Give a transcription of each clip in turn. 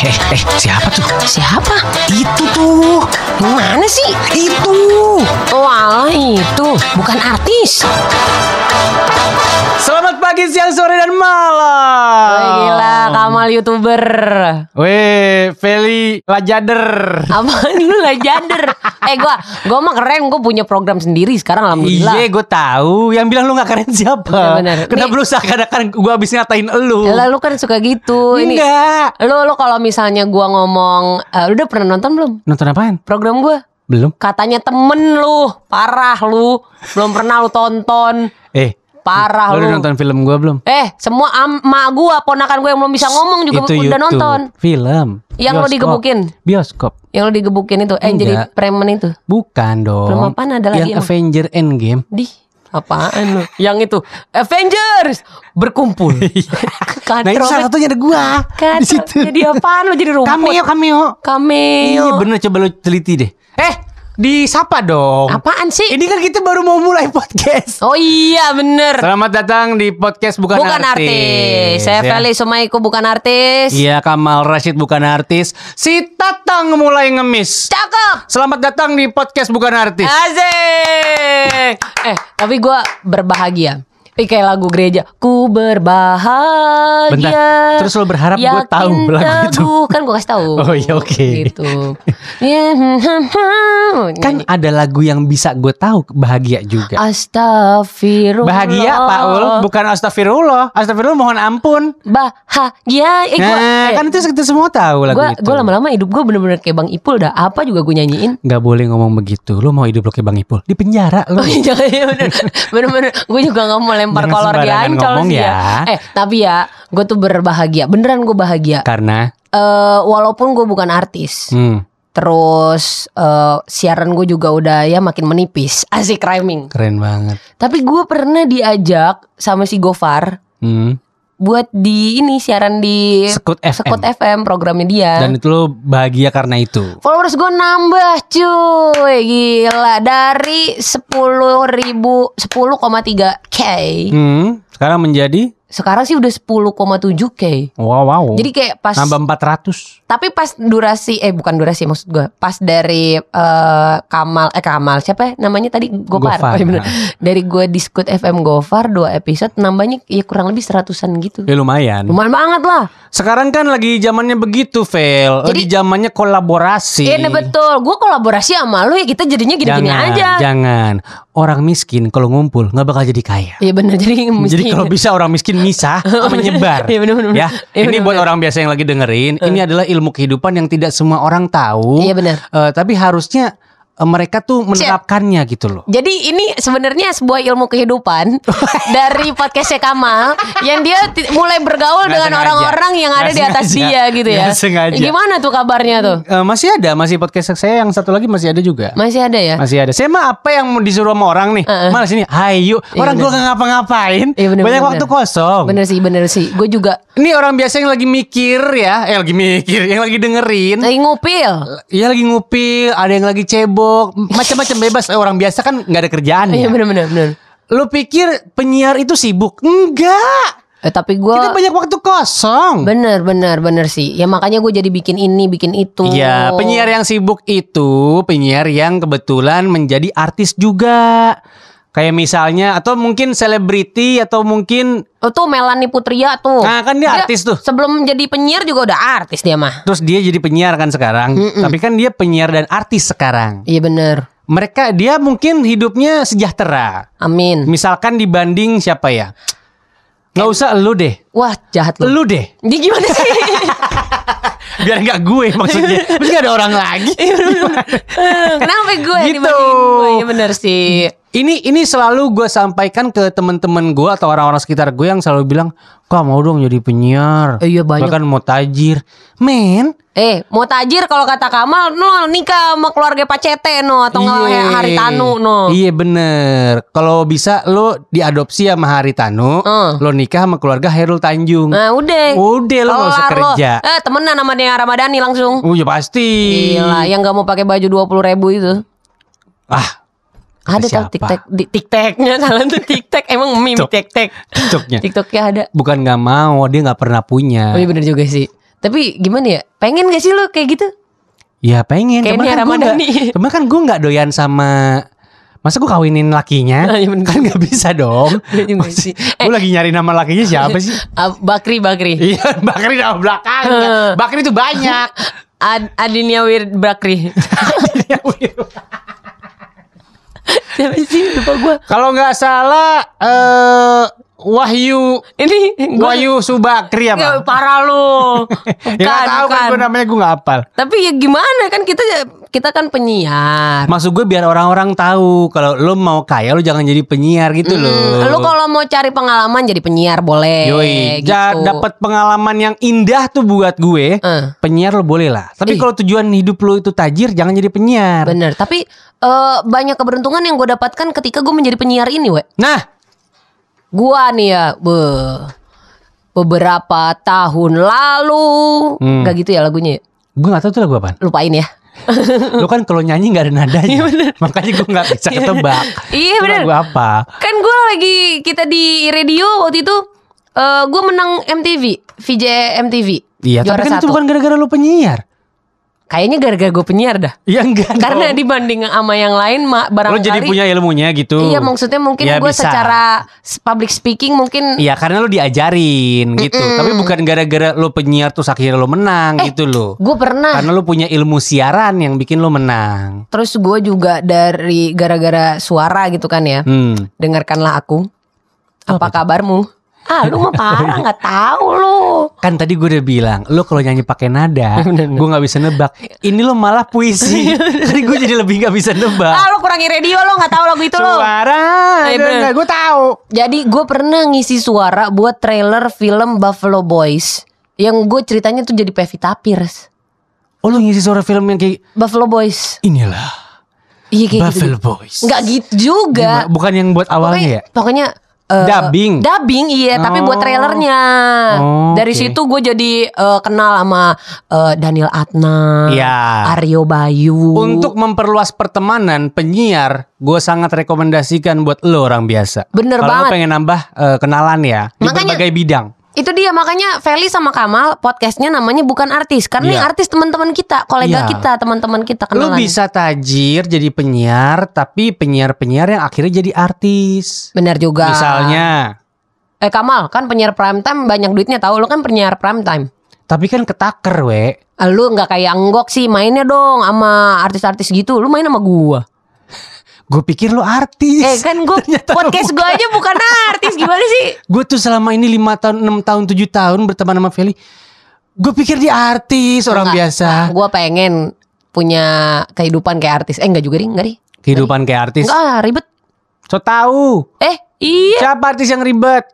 Eh, eh, eh, siapa tuh? Siapa? Itu tuh. Mana sih? Itu. Oh alah itu Bukan artis Selamat pagi, siang, sore, dan malam. Wih, Gila Kamal youtuber Weh, Feli Lajader. Apaan lu lah jader Eh gua Gua mah keren Gua punya program sendiri sekarang Alhamdulillah Iya, gue tahu. Yang bilang lu gak keren siapa? Bener-bener. Kenapa Nih. lu seakan-akan gue abis ngatain elu? Lah lu kan suka gitu Ini Enggak. Lu lu kalau misalnya gua ngomong eh, Lu udah pernah nonton belum? Nonton apaan? Program gua Belum. Katanya temen lu Parah lu Belum pernah lu tonton Eh, Parah lu lu, udah nonton film gue belum? Eh semua am- emak gua Ponakan gua yang belum bisa ngomong juga Itu udah YouTube. nonton Film. Yang lo Bioskop. digebukin Bioskop. Yang lu digebukin itu Eh jadi Enggak. preman itu Bukan dong. Film apaan ada lagi Yang? Avenger Endgame. Di apaan lu? Yang itu Avengers berkumpul. Katro. Nah itu salah satunya ada gua Katro. di situ. Jadi apaan lu jadi rumput? Cameo, cameo. Cameo. Iya bener coba lu teliti deh. Eh, disapa dong. Apaan sih? Ini kan kita baru mau mulai podcast. Oh iya bener. Selamat datang di podcast bukan, Bukan artis. Saya ya. Feli Sumaiku bukan artis. Iya Kamal Rashid bukan artis. Si Tatang mulai ngemis. Cakep. Selamat datang di podcast bukan artis. Asik. Eh, tapi gua berbahagia. Ih, kayak lagu gereja. Ku berbahagia. Bentar, terus lo berharap gua yakin tahu lagu itu? Kan gua kasih tahu. Oh, iya, oke. Gitu. Ya, hmm. Kan ada lagu yang bisa gue tahu bahagia juga. Astagfirullah. Bahagia Pak Ul, bukan astagfirullah. Astagfirullah mohon ampun. Bahagia. Eh, gua, Nah, eh, kan itu kita semua tahu lagu gua, itu. gua lama-lama hidup gue bener-bener kayak Bang Ipul dah. Apa juga gue nyanyiin. Nggak boleh ngomong begitu. Lu mau hidup lo kayak Bang Ipul di penjara lu. Oh iya ya bener Bener-bener Gue juga gak mau lempar Jangan kolor di ancol sih ya. ya. Eh tapi ya Gue tuh berbahagia Beneran gue bahagia Karena eh Walaupun gue bukan artis hmm, Terus eh, Siaran gue juga udah ya makin menipis Asik rhyming keren banget. Tapi gue pernah diajak Sama si Gofar Hmm. Buat di ini Siaran di Sekut FM. Sekut FM programnya dia Dan itu lo bahagia karena itu. Followers gue nambah cuy Gila Dari 10 ribu 10,3 K Hmm, sekarang menjadi Sekarang sih udah 10,7 K wow wow. Jadi kayak pas nambah 400. Tapi pas durasi Eh bukan durasi maksud gue Pas dari eh, Kamal Eh Kamal Siapa ya namanya tadi Gopar, Gofar. Oh, bener. Dari gue Diskut FM Gofar Dua episode Nambahnya ya kurang lebih seratusan gitu Ya lumayan. Lumayan banget lah Sekarang kan lagi zamannya begitu, Vel. Lagi Jadi- zamannya kolaborasi. Iya betul Gue kolaborasi sama lu ya Kita jadinya gini-gini aja jangan. Orang miskin kalau ngumpul nggak bakal jadi kaya. Iya bener Jadi Jadi kalau bisa orang miskin misah menyebar. Iya, bener, bener, Ya. Iya, ini bener, buat bener. orang biasa yang lagi dengerin, ini adalah ilmu kehidupan yang tidak semua orang tahu. Iya, bener. Eh, tapi harusnya eh, mereka tuh menerapkannya gitu loh. Jadi ini sebenarnya sebuah ilmu kehidupan dari podcastnya Kamal yang dia mulai bergaul Nggak dengan sengaja. orang-orang yang Nggak ada di atas sengaja. dia gitu ya. Nggak sengaja. Gimana tuh kabarnya tuh? Eh, masih ada, masih podcast saya yang satu lagi masih ada juga. Masih ada ya? Masih ada. Saya mah apa yang disuruh sama orang nih? Heeh. Malah sini, ayo. Iya, Orang nggak ngapa-ngapain. Iya, bener, Banyak bener, waktu bener. kosong. Bener sih, bener sih. Gue juga Ini orang biasa yang lagi mikir ya, eh lagi mikir, yang lagi dengerin. lagi ngupil. Iya lagi ngupil, ada yang lagi cebok, macam-macam bebas. Eh, orang biasa kan nggak ada kerjaan ya. Iya bener-bener. bener. Lu pikir penyiar itu sibuk? Enggak. Eh, tapi gue Kita banyak waktu kosong. bener bener bener sih. Ya makanya gue jadi bikin ini, bikin itu. Iya, penyiar yang sibuk itu penyiar yang kebetulan menjadi artis juga. Kayak misalnya atau mungkin selebriti atau mungkin Oh, tuh Melanie Putria tuh. Nah, kan dia artis tuh. Sebelum jadi penyiar juga udah artis dia mah. terus dia jadi penyiar kan sekarang. Tapi kan dia penyiar dan artis sekarang. Iya bener. Mereka dia mungkin hidupnya sejahtera. Amin. Misalkan dibanding siapa ya? Nggak usah lu deh. Wah jahat lu. Lu deh. Dia gimana sih? Biar nggak gue maksudnya. Nggak ada orang lagi. Kenapa gue Gitu. gue? Iya bener sih. Ini ini selalu gue sampaikan ke teman-teman gue atau orang-orang sekitar gue yang selalu bilang, "Kok mau dong jadi penyiar?" Eh, iya, banyak. Bahkan mau tajir. Men, Eh, mau tajir kalau kata Kamal, no nikah sama keluarga Pak Cete no atau nggak Iya. kayak Hari Tanu no. Iya bener. Kalau bisa lo diadopsi sama Haritanu, Hmm. lo nikah sama keluarga Hairul Tanjung. Nah, udah. Udah lo gak usah Kelar lo. kerja. Eh, temenan sama Dea Ramadhani langsung. Oh ya pasti. Gila, yang gak mau pakai baju 20 ribu itu. Ah, Ada tau? TikTok di TikToknya salah tuh TikTok emang meme Tok. TikTok. TikToknya. TikToknya ada. Bukan nggak mau, dia nggak pernah punya. Oh iya bener juga sih. Tapi gimana ya? Pengen gak sih lu kayak gitu? Ya pengen, Kayak cuman kan gue nggak, Ramadhani. cuman kan gue nggak doyan sama Masa gue kawinin lakinya? Iya bener. kan nggak bisa dong. Iya juga sih. gue lagi nyari nama lakinya siapa sih? Ah, Bakri Bakri. Iya, Bakri nama belakang. Bakri itu banyak. Ad Adinia Wir Bakri. Siapa sih lupa gue. Kalau nggak salah eh Wahyu Ini gua Wahyu Subakri Ya, apa? parah lu. ya nggak tahu kan gue namanya gue nggak hafal. Tapi ya gimana kan kita kita kan penyiar. Maksud gue biar orang-orang tahu kalau lo mau kaya lo jangan jadi penyiar gitu loh. Lu kalau mau cari pengalaman jadi penyiar boleh. Yoi, gitu. ja- dapat pengalaman yang indah tuh buat gue. Eh. Penyiar lo boleh lah. Tapi kalau tujuan hidup lo itu tajir, jangan jadi penyiar. Bener. Tapi eh, banyak keberuntungan yang gue dapatkan ketika gue menjadi penyiar ini, we. Nah, Gua nih ya, be, beberapa tahun lalu, Hmm. Gak gitu ya lagunya. ya? gue gak tahu tuh lagu apaan. Lupain ya. lo kan kalau nyanyi gak ada nadanya. Makanya gue gak bisa ketebak. Iya, Itu bener. Lagu apa? Kan gue lagi kita di radio waktu itu, eh gue menang MTV, VJ MTV. Iya, tapi kan itu satu. bukan gara-gara lo penyiar. Kayaknya gara-gara gue penyiar dah. Iya enggak Karena dong. dibanding sama yang lain, ma- Lo barangkali. jadi punya ilmunya gitu. Iya, maksudnya mungkin Ya, gue secara public speaking mungkin Iya karena lo diajarin gitu Tapi bukan gara-gara lo penyiar terus akhirnya lo menang Eh, gitu loh gue pernah. Karena lo punya ilmu siaran yang bikin lo menang Terus gue juga dari gara-gara suara gitu kan ya. Hmm Dengarkanlah aku. Apa kabarmu? Ah, lu mah parah nggak tahu lu. Kan tadi gue udah bilang Lo kalau nyanyi pakai nada Gue gak bisa nebak Ini lo malah puisi Tadi gue jadi lebih gak bisa nebak Ah, lu kurangi radio lo nggak tahu lagu itu lo. Suara Eh. Gue tahu Jadi gue pernah ngisi suara buat trailer film Buffalo Boys. Yang gue ceritanya tuh jadi Pevita Pierce. Oh lo ngisi suara film yang kayak Buffalo Boys. Inilah Iya kayak Buffalo gitu. Boys Nggak gitu juga. Gimana? Bukan yang buat awalnya ya Pokoknya eh, Dubbing? Dubbing iya, tapi buat Oh. trailernya. Oh, Dari situ gue jadi eh, kenal sama eh, Daniel Adnan, Iya. Aryo Bayu. Untuk memperluas pertemanan penyiar, gue sangat rekomendasikan buat lo orang biasa. Bener Kalau lo banget. pengen nambah eh, kenalan ya di Makanya- berbagai bidang. Itu dia makanya Feli sama Kamal podcastnya namanya bukan artis karena Iya. yang artis teman-teman kita, kolega Iya. kita, teman-teman kita kenalan. bisa tajir jadi penyiar, tapi penyiar-penyiar yang akhirnya jadi artis. Benar juga. Misalnya, Eh Kamal kan penyiar prime time banyak duitnya tahu lu kan penyiar prime time. tapi kan ketaker we. Lu nggak kayak Anggok sih mainnya dong sama artis-artis gitu. Lu main sama gua. Gue pikir lo artis. Eh kan lo podcast gua aja bukan artis gimana sih? Gue tuh selama ini lima tahun, 6 tahun, 7 tahun berteman sama Feli. Gue pikir dia artis, orang Nggak, biasa. Gua pengen punya kehidupan kayak artis. Eh enggak juga ring, enggak ring. Kehidupan kayak artis. Enggak ribet. So tahu. Eh, iya, Siapa artis yang ribet?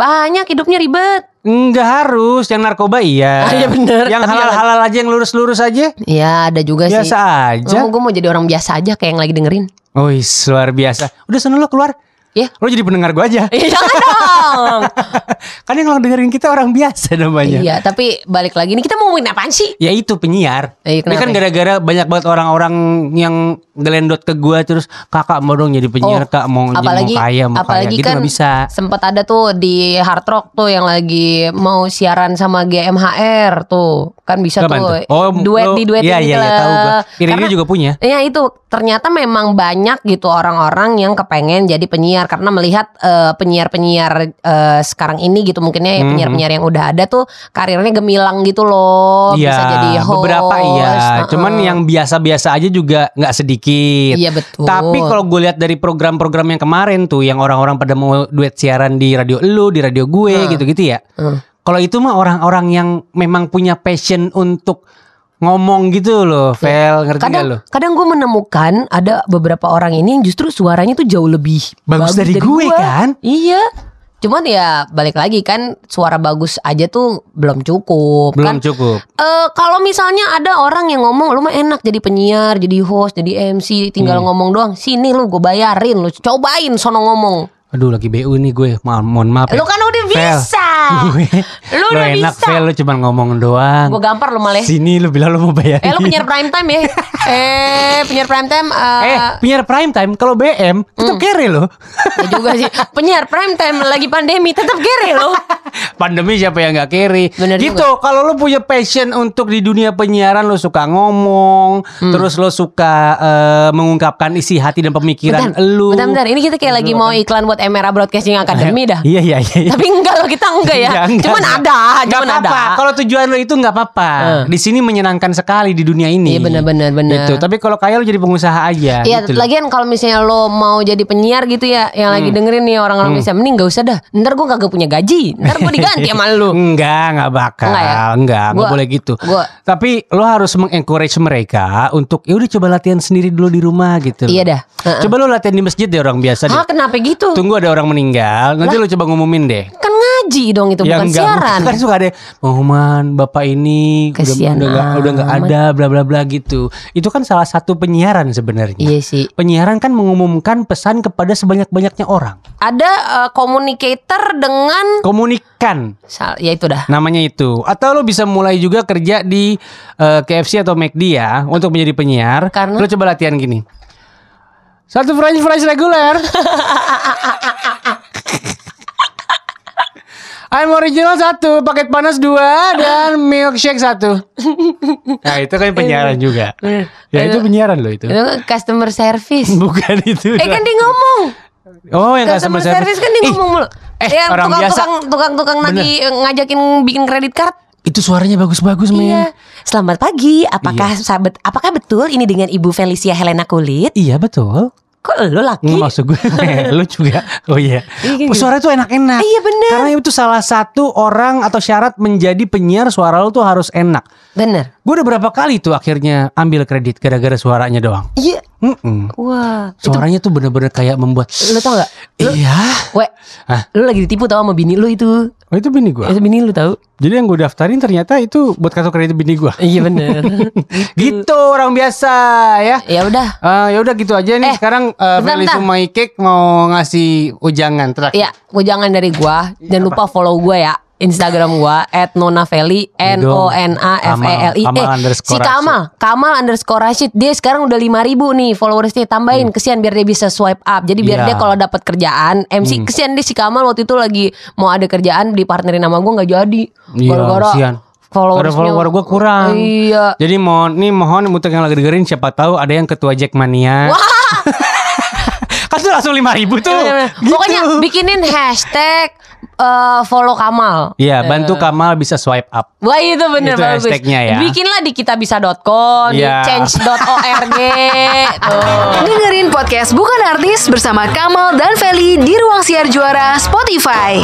banyak hidupnya ribet. Enggak harus, yang narkoba iya. Ah, iya bener. Yang halal-halal aja yang lurus-lurus aja. Iya, ada juga Biasa sih. aja. Gue mau jadi orang biasa aja kayak yang lagi dengerin. Wih, luar biasa. Udah sana lo keluar. Ya. Lo jadi pendengar gue aja. Iya jangan dong. kan yang dengerin kita orang biasa namanya. iya, tapi balik lagi nih kita mau ngomongin apaan sih? Ya itu penyiar. Eh, Ini kan gara-gara banyak banget orang-orang yang ngelendot ke gua terus kakak mau dong jadi penyiar Oh, kak mau jadi apalagi mau kaya mau apalagi kaya gitu kan bisa. sempat ada tuh di Hard Rock tuh yang lagi mau siaran sama GMHR tuh kan bisa Kapan tuh, tuh? Oh, duet lo- di duet iya, gitu iya, iya, tahu gua. Iri Karena- juga punya. Ya itu ternyata memang banyak gitu orang-orang yang kepengen jadi penyiar karena melihat eh, penyiar-penyiar eh, sekarang ini gitu mungkinnya ya Mhm. penyiar-penyiar yang udah ada tuh karirnya gemilang gitu loh Iya, bisa jadi host. beberapa iya. Heeh. Cuman yang biasa-biasa aja juga nggak sedikit. Iya betul. Tapi kalau gue lihat dari program-program yang kemarin tuh, yang orang-orang pada mau duet siaran di radio lu, di radio gue, Hmm. gitu-gitu ya. Hmm. Kalau itu mah orang-orang yang memang punya passion untuk ngomong gitu loh, Vel, ngerti gak kadang lo? kadang gue menemukan ada beberapa orang ini yang justru suaranya tuh jauh lebih Bagus dari gue, gua. kan? Iya. Cuman ya balik lagi kan suara bagus aja tuh belum cukup Belum kan. cukup. Eh kalau misalnya ada orang yang ngomong lu mah enak jadi penyiar, jadi host, jadi MC, tinggal Hmm. ngomong doang. Sini lu gue bayarin lu cobain sono ngomong. Aduh lagi BU nih gue, mohon maaf ya. Lu kan udah Vel, bisa. Gue. Lu Lo udah enak bisa. Lu cuma ngomong doang. Gue gampar lu malah. Sini lu bilang lu mau bayar. Eh lu penyiar prime time ya? eh penyiar prime time eh Eh, penyiar prime time kalau BM tetap Hmm. kere loh. ya juga sih. Penyiar prime time lagi pandemi tetap kere loh. Pandemi siapa yang nggak kere? Bener gitu. Kalau lu punya passion untuk di dunia penyiaran, lu suka ngomong, Hmm. terus lu suka eh, mengungkapkan isi hati dan pemikiran Bentar, lu. bentar, bentar. Ini kita kayak lagi mau iklan buat Emera Broadcasting Academy dah. Iya iya iya. Tapi enggak loh kita enggak ya. Enggak, enggak, cuman enggak. ada, Nggak cuman ada. apa-apa. Kalau tujuan lo itu nggak apa-apa. Eh. Di sini menyenangkan sekali di dunia ini. Iya, benar, benar. Gitu. Tapi kalau kayak lo jadi pengusaha aja. Iya, gitu lagian kalau misalnya lo mau jadi penyiar gitu ya, yang Hmm. lagi dengerin nih orang-orang bisa mending gak usah dah. Ntar gue kagak punya gaji, ntar gue diganti sama lu. Enggak, enggak bakal. Enggak ya? Enggak, enggak Gua- boleh gitu. gua- Tapi lo harus mengencourage mereka untuk ya udah coba latihan sendiri dulu di rumah gitu. Iya dah. Heeh. Coba lo latihan di masjid deh orang biasa deh. Hah kenapa gitu? Tunggu ada orang meninggal, nanti lo coba ngumumin deh. Kan ngaji dong itu ya bukan enggak, siaran. kan suka ada pengumuman bapak ini udah Kasihan udah enggak udah amat. ada bla bla bla gitu. Itu kan salah satu penyiaran sebenarnya. Iya sih. Penyiaran kan mengumumkan pesan kepada sebanyak-banyaknya orang. Ada communicator dengan Komunikan ya itu dah. namanya itu. Atau lo bisa mulai juga kerja di eh, KFC atau McD ya untuk menjadi penyiar. Karena? Lo coba latihan gini. Satu french fries reguler. I'm original satu, paket panas dua dan milkshake satu. Nah itu kan penyiaran juga. Bener. Ya itu penyiaran loh itu. Itu customer service. Bukan itu. eh kan dia ngomong. Oh yang Customer customer service kan dia ngomong mulu. eh, ya, orang tukang, biasa. Tukang, tukang, tukang lagi eh, ngajakin bikin kredit card. Itu suaranya bagus-bagus men. Iya. Selamat pagi. Apakah sahabat apakah betul ini dengan Ibu Felicia Helena Kulit? Iya betul. Kok lo laki? Maksud gue lu juga Oh iya Iya, gitu. Suara itu enak-enak Iya, bener. Karena itu salah satu orang Atau syarat menjadi penyiar Suara lu tuh harus enak Bener. Gue udah berapa kali tuh akhirnya Ambil kredit Gara-gara suaranya doang Iya. Mm-mm. Wah. Suaranya tuh bener-bener kayak membuat Lo tau gak? Lu, Iya we, Hah? lu lagi ditipu tau sama bini lu itu. Oh itu bini gue Itu bini lu tau? Jadi yang gue daftarin ternyata itu Buat kartu kredit bini gue Iya bener. Gitu orang biasa ya ya udah. Eh, ya udah gitu aja nih Eh, sekarang uh, Feli. Sumai Cake mau ngasih ujangan terakhir. Ya, gue jangan dari gua. Jangan lupa follow gua ya. Instagram gua at nonaveli N O N A F E L I eh si Kamal Kamal underscore Rashid dia sekarang udah 5000 nih followersnya tambahin kesian biar dia bisa swipe up jadi biar Hmm. Iya. dia kalau dapat kerjaan MC kesian dia si Kamal waktu itu lagi mau ada kerjaan di partnerin sama gua nggak jadi Iya, kesian. followersnya Karena follower gua kurang. iya Jadi mohon nih mohon untuk yang lagi dengerin siapa tahu ada yang ketua Jackmania. Wah. kan tuh langsung lima ribu tuh. Gitu. pokoknya bikinin hashtag eh, follow Kamal Iya, bantu Kamal bisa swipe up. Wah itu bener Itu bagus hashtagnya ya. Bikinlah di kitabisa.com Di Iya. change.org Tuh Dengerin podcast Bukan Artis bersama Kamal dan Feli di Ruang Siar Juara Spotify.